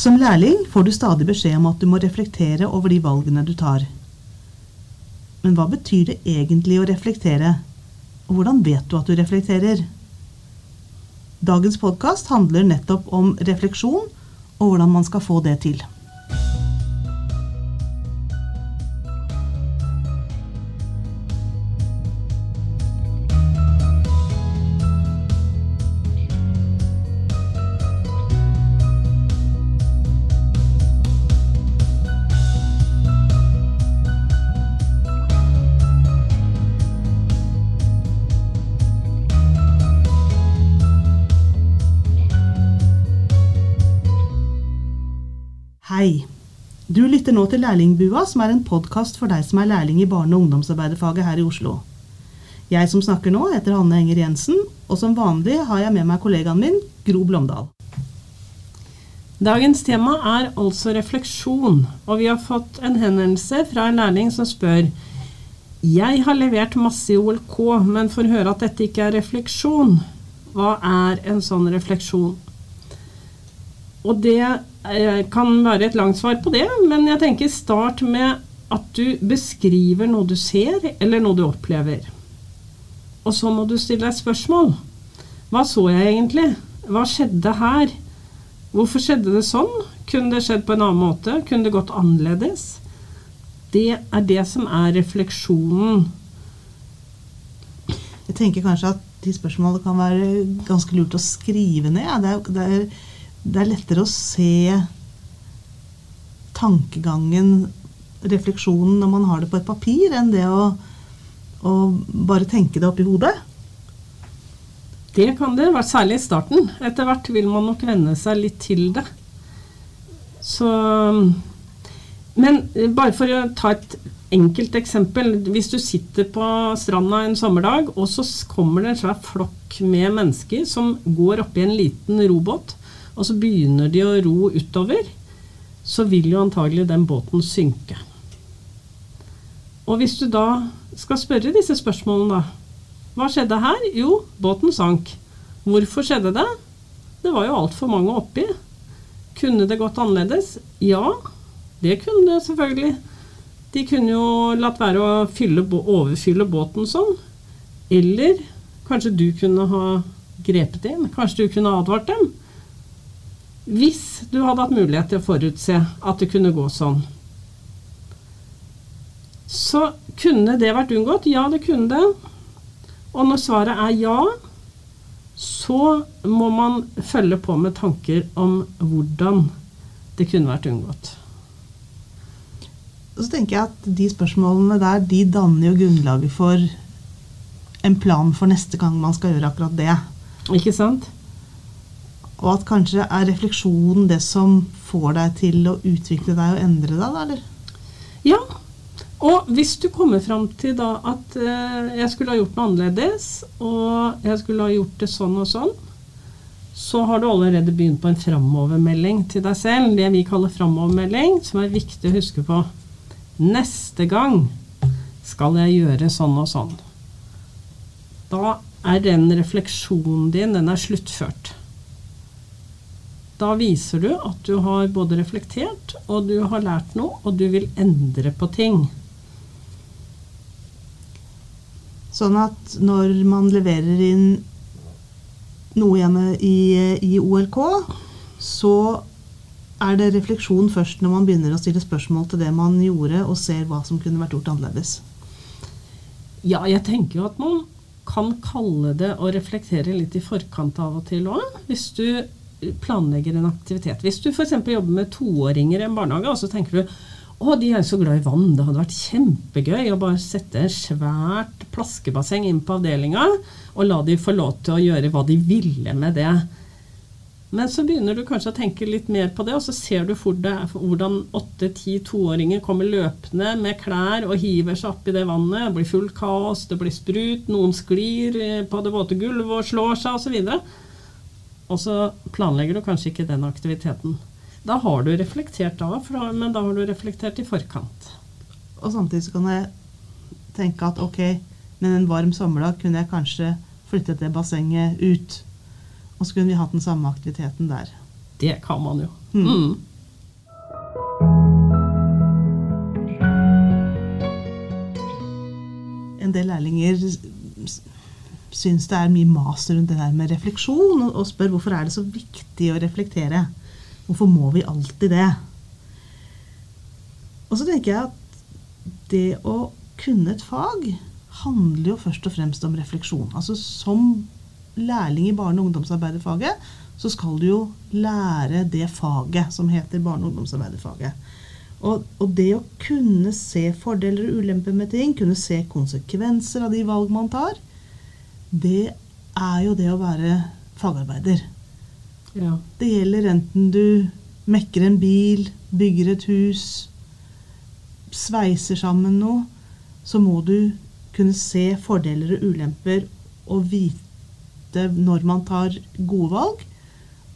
Som lærling får du stadig beskjed om at du må reflektere over de valgene du tar. Men hva betyr det egentlig å reflektere? Og hvordan vet du at du reflekterer? Dagens podkast handler nettopp om refleksjon og hvordan man skal få det til. Hei. Du lytter nå til Lærlingbua, som er en podkast for deg som er lærling i barne- og ungdomsarbeiderfaget her i Oslo. Jeg som snakker nå, heter Hanne Enger Jensen, og som vanlig har jeg med meg kollegaen min, Gro Blomdal. Dagens tema er altså refleksjon, og vi har fått en henvendelse fra en lærling som spør Jeg har levert masse i OLK, men får høre at dette ikke er refleksjon. Hva er en sånn refleksjon? Og det kan være et langt svar på det, men jeg tenker start med at du beskriver noe du ser, eller noe du opplever. Og så må du stille deg spørsmål. Hva så jeg egentlig? Hva skjedde her? Hvorfor skjedde det sånn? Kunne det skjedd på en annen måte? Kunne det gått annerledes? Det er det som er refleksjonen. Jeg tenker kanskje at de spørsmålene kan være ganske lurt å skrive ned. Det er, det er, det er lettere å se tankegangen, refleksjonen, når man har det på et papir, enn det å, å bare tenke det oppi hodet. Det kan det, særlig i starten. Etter hvert vil man nok venne seg litt til det. Så Men bare for å ta et enkelt eksempel. Hvis du sitter på stranda en sommerdag, og så kommer det en svær flokk med mennesker som går oppi en liten robåt, og så begynner de å ro utover, så vil jo antagelig den båten synke. Og hvis du da skal spørre disse spørsmålene, da Hva skjedde her? Jo, båten sank. Hvorfor skjedde det? Det var jo altfor mange oppi. Kunne det gått annerledes? Ja, det kunne det selvfølgelig. De kunne jo latt være å fylle, overfylle båten sånn. Eller kanskje du kunne ha grepet inn. Kanskje du kunne advart dem. Hvis du hadde hatt mulighet til å forutse at det kunne gå sånn. Så kunne det vært unngått? Ja, det kunne det. Og når svaret er ja, så må man følge på med tanker om hvordan det kunne vært unngått. Så tenker jeg at de spørsmålene der, de danner jo grunnlaget for en plan for neste gang man skal gjøre akkurat det. Ikke sant? Og at kanskje er refleksjonen det som får deg til å utvikle deg og endre deg, da, eller? Ja. Og hvis du kommer fram til da at eh, jeg skulle ha gjort noe annerledes, og jeg skulle ha gjort det sånn og sånn, så har du allerede begynt på en framovermelding til deg selv. Det vi kaller framovermelding, som er viktig å huske på. Neste gang skal jeg gjøre sånn og sånn. Da er den refleksjonen din, den er sluttført. Da viser du at du har både reflektert, og du har lært noe, og du vil endre på ting. Sånn at når man leverer inn noe hjemme i, i OLK, så er det refleksjon først når man begynner å stille spørsmål til det man gjorde, og ser hva som kunne vært gjort annerledes. Ja, jeg tenker jo at man kan kalle det å reflektere litt i forkant av og til òg. Hvis du planlegger en aktivitet. Hvis du f.eks. jobber med toåringer i en barnehage, og så tenker du å, de er jo så glad i vann. Det hadde vært kjempegøy å bare sette et svært plaskebasseng inn på avdelinga og la de få lov til å gjøre hva de ville med det. Men så begynner du kanskje å tenke litt mer på det, og så ser du for deg hvordan åtte-ti toåringer kommer løpende med klær og hiver seg oppi det vannet. Det blir fullt kaos, det blir sprut, noen sklir på det våte gulvet og slår seg osv. Og så og så planlegger du kanskje ikke den aktiviteten. Da har du reflektert da, men da har du reflektert i forkant. Og samtidig kan jeg tenke at ok, men en varm sommerdag kunne jeg kanskje flyttet det bassenget ut. Og så kunne vi hatt den samme aktiviteten der. Det kan man jo. Mm. Mm. En del lærlinger syns det er mye mas rundt det der med refleksjon, og, og spør hvorfor er det så viktig å reflektere. Hvorfor må vi alltid det? Og så tenker jeg at det å kunne et fag handler jo først og fremst om refleksjon. Altså som lærling i barne- og ungdomsarbeiderfaget så skal du jo lære det faget som heter barne- og ungdomsarbeiderfaget. Og, og det å kunne se fordeler og ulemper med ting, kunne se konsekvenser av de valg man tar, det er jo det å være fagarbeider. Ja. Det gjelder enten du mekker en bil, bygger et hus, sveiser sammen noe, så må du kunne se fordeler og ulemper og vite når man tar gode valg,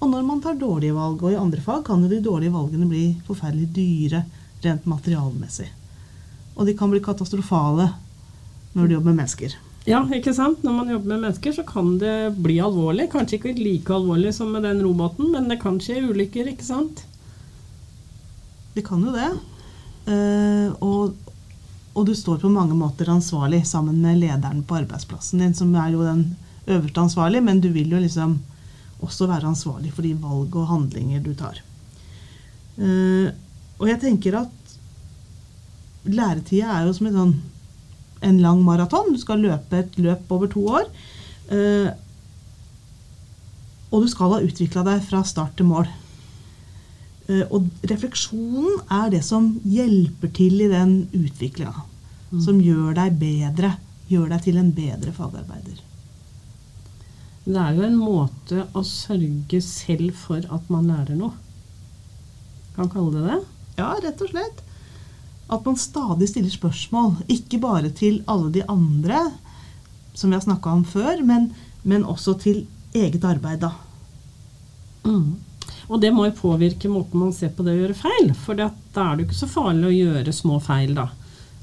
og når man tar dårlige valg. Og i andre fag kan jo de dårlige valgene bli forferdelig dyre rent materialmessig. Og de kan bli katastrofale når du jobber med mennesker. Ja, ikke sant. Når man jobber med mennesker, så kan det bli alvorlig. Kanskje ikke like alvorlig som med den roboten, men det kan skje ulykker, ikke sant? Det kan jo det. Uh, og, og du står på mange måter ansvarlig sammen med lederen på arbeidsplassen din, som er jo den øverste ansvarlig, men du vil jo liksom også være ansvarlig for de valg og handlinger du tar. Uh, og jeg tenker at læretida er jo som en, sånn, en lang maraton. Du skal løpe et løp over to år. Eh, og du skal ha utvikla deg fra start til mål. Eh, og refleksjonen er det som hjelper til i den utviklinga. Som gjør deg bedre. Gjør deg til en bedre fagarbeider. Det er jo en måte å sørge selv for at man lærer noe. Kan kalle det det? Ja, rett og slett. At man stadig stiller spørsmål. Ikke bare til alle de andre, som vi har snakka om før, men, men også til eget arbeid, da. Mm. Og det må jo påvirke måten man ser på det å gjøre feil. For da er det jo ikke så farlig å gjøre små feil, da.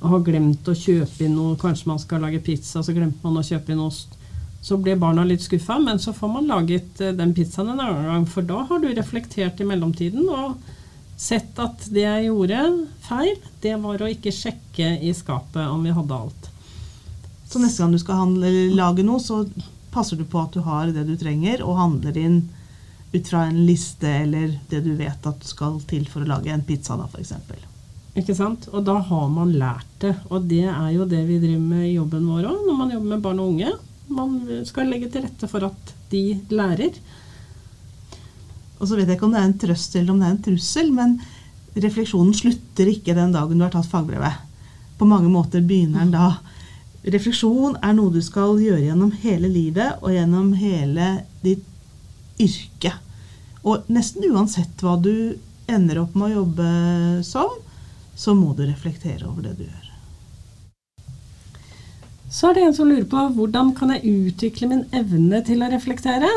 Og ha glemt å kjøpe inn noe, kanskje man skal lage pizza, så glemte man å kjøpe inn ost. Så blir barna litt skuffa, men så får man laget eh, den pizzaen en annen gang. For da har du reflektert i mellomtiden og sett at det jeg gjorde feil, det var å ikke sjekke i skapet om vi hadde alt. Så neste gang du skal handle, eller lage noe, så passer du på at du har det du trenger, og handler inn ut fra en liste eller det du vet at skal til for å lage en pizza, da, f.eks. Ikke sant? Og da har man lært det. Og det er jo det vi driver med i jobben vår òg, når man jobber med barn og unge. Man skal legge til rette for at de lærer. Og så vet jeg ikke om det er en trøst eller om det er en trussel, men refleksjonen slutter ikke den dagen du har tatt fagbrevet. På mange måter begynner den da. Refleksjon er noe du skal gjøre gjennom hele livet og gjennom hele ditt yrke. Og nesten uansett hva du ender opp med å jobbe som, så må du reflektere over det du gjør. Så er det en som lurer på hvordan kan jeg utvikle min evne til å reflektere?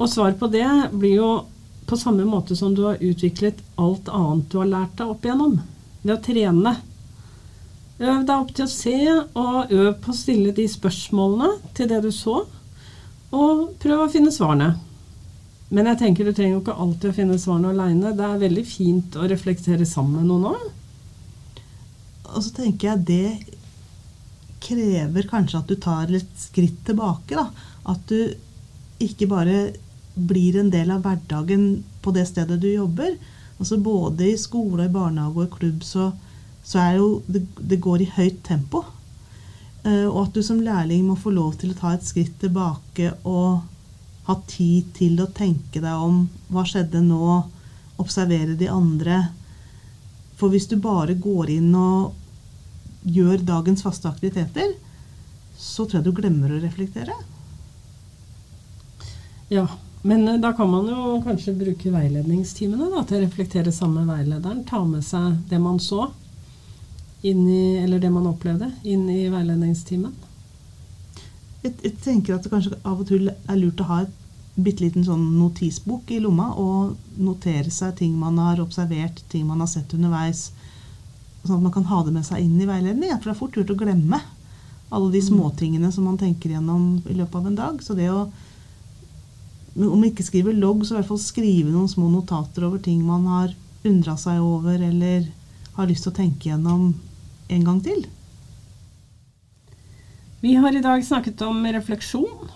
Og svar på det blir jo på samme måte som du har utviklet alt annet du har lært deg opp igjennom. Ved å trene. Øv deg opp til å se, og øv på å stille de spørsmålene til det du så. Og prøv å finne svarene. Men jeg tenker du trenger jo ikke alltid å finne svarene aleine. Det er veldig fint å reflektere sammen med noen òg. Og så tenker jeg det krever kanskje at du tar litt skritt tilbake. Da. At du ikke bare blir en del av hverdagen på det stedet du jobber. Altså Både i skole, i barnehage og i klubb så, så er jo det, det går i høyt tempo. Eh, og at du som lærling må få lov til å ta et skritt tilbake og ha tid til å tenke deg om hva skjedde nå, observere de andre. For hvis du bare går inn og gjør dagens faste aktiviteter, så tror jeg du glemmer å reflektere. Ja, men eh, da kan man jo kanskje bruke veiledningstimene da, til å reflektere sammen med veilederen. Ta med seg det man så, i, eller det man opplevde, inn i veiledningstimen. Jeg, jeg tenker at det kanskje av og til er lurt å ha et bitte liten sånn notisbok i lomma og notere seg ting man har observert, ting man har sett underveis. Sånn at man kan ha det med seg inn i veiledning. For det er fort gjort å glemme alle de småtingene som man tenker gjennom i løpet av en dag. Så det å om ikke skrive logg, så i hvert fall skrive noen små notater over ting man har undra seg over, eller har lyst til å tenke gjennom en gang til. Vi har i dag snakket om refleksjon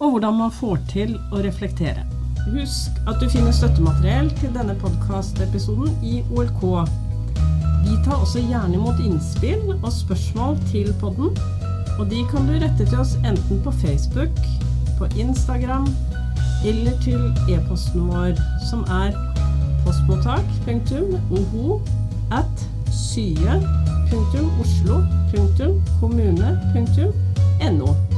og hvordan man får til å reflektere. Husk at du finner støttemateriell til denne podkastepisoden i OLK. Vi tar også gjerne imot innspill og spørsmål til podden, og de kan du rette til oss enten på Facebook, på Instagram eller til e-posten vår, som er postmottak.oho at sye.oslo.kommune.no.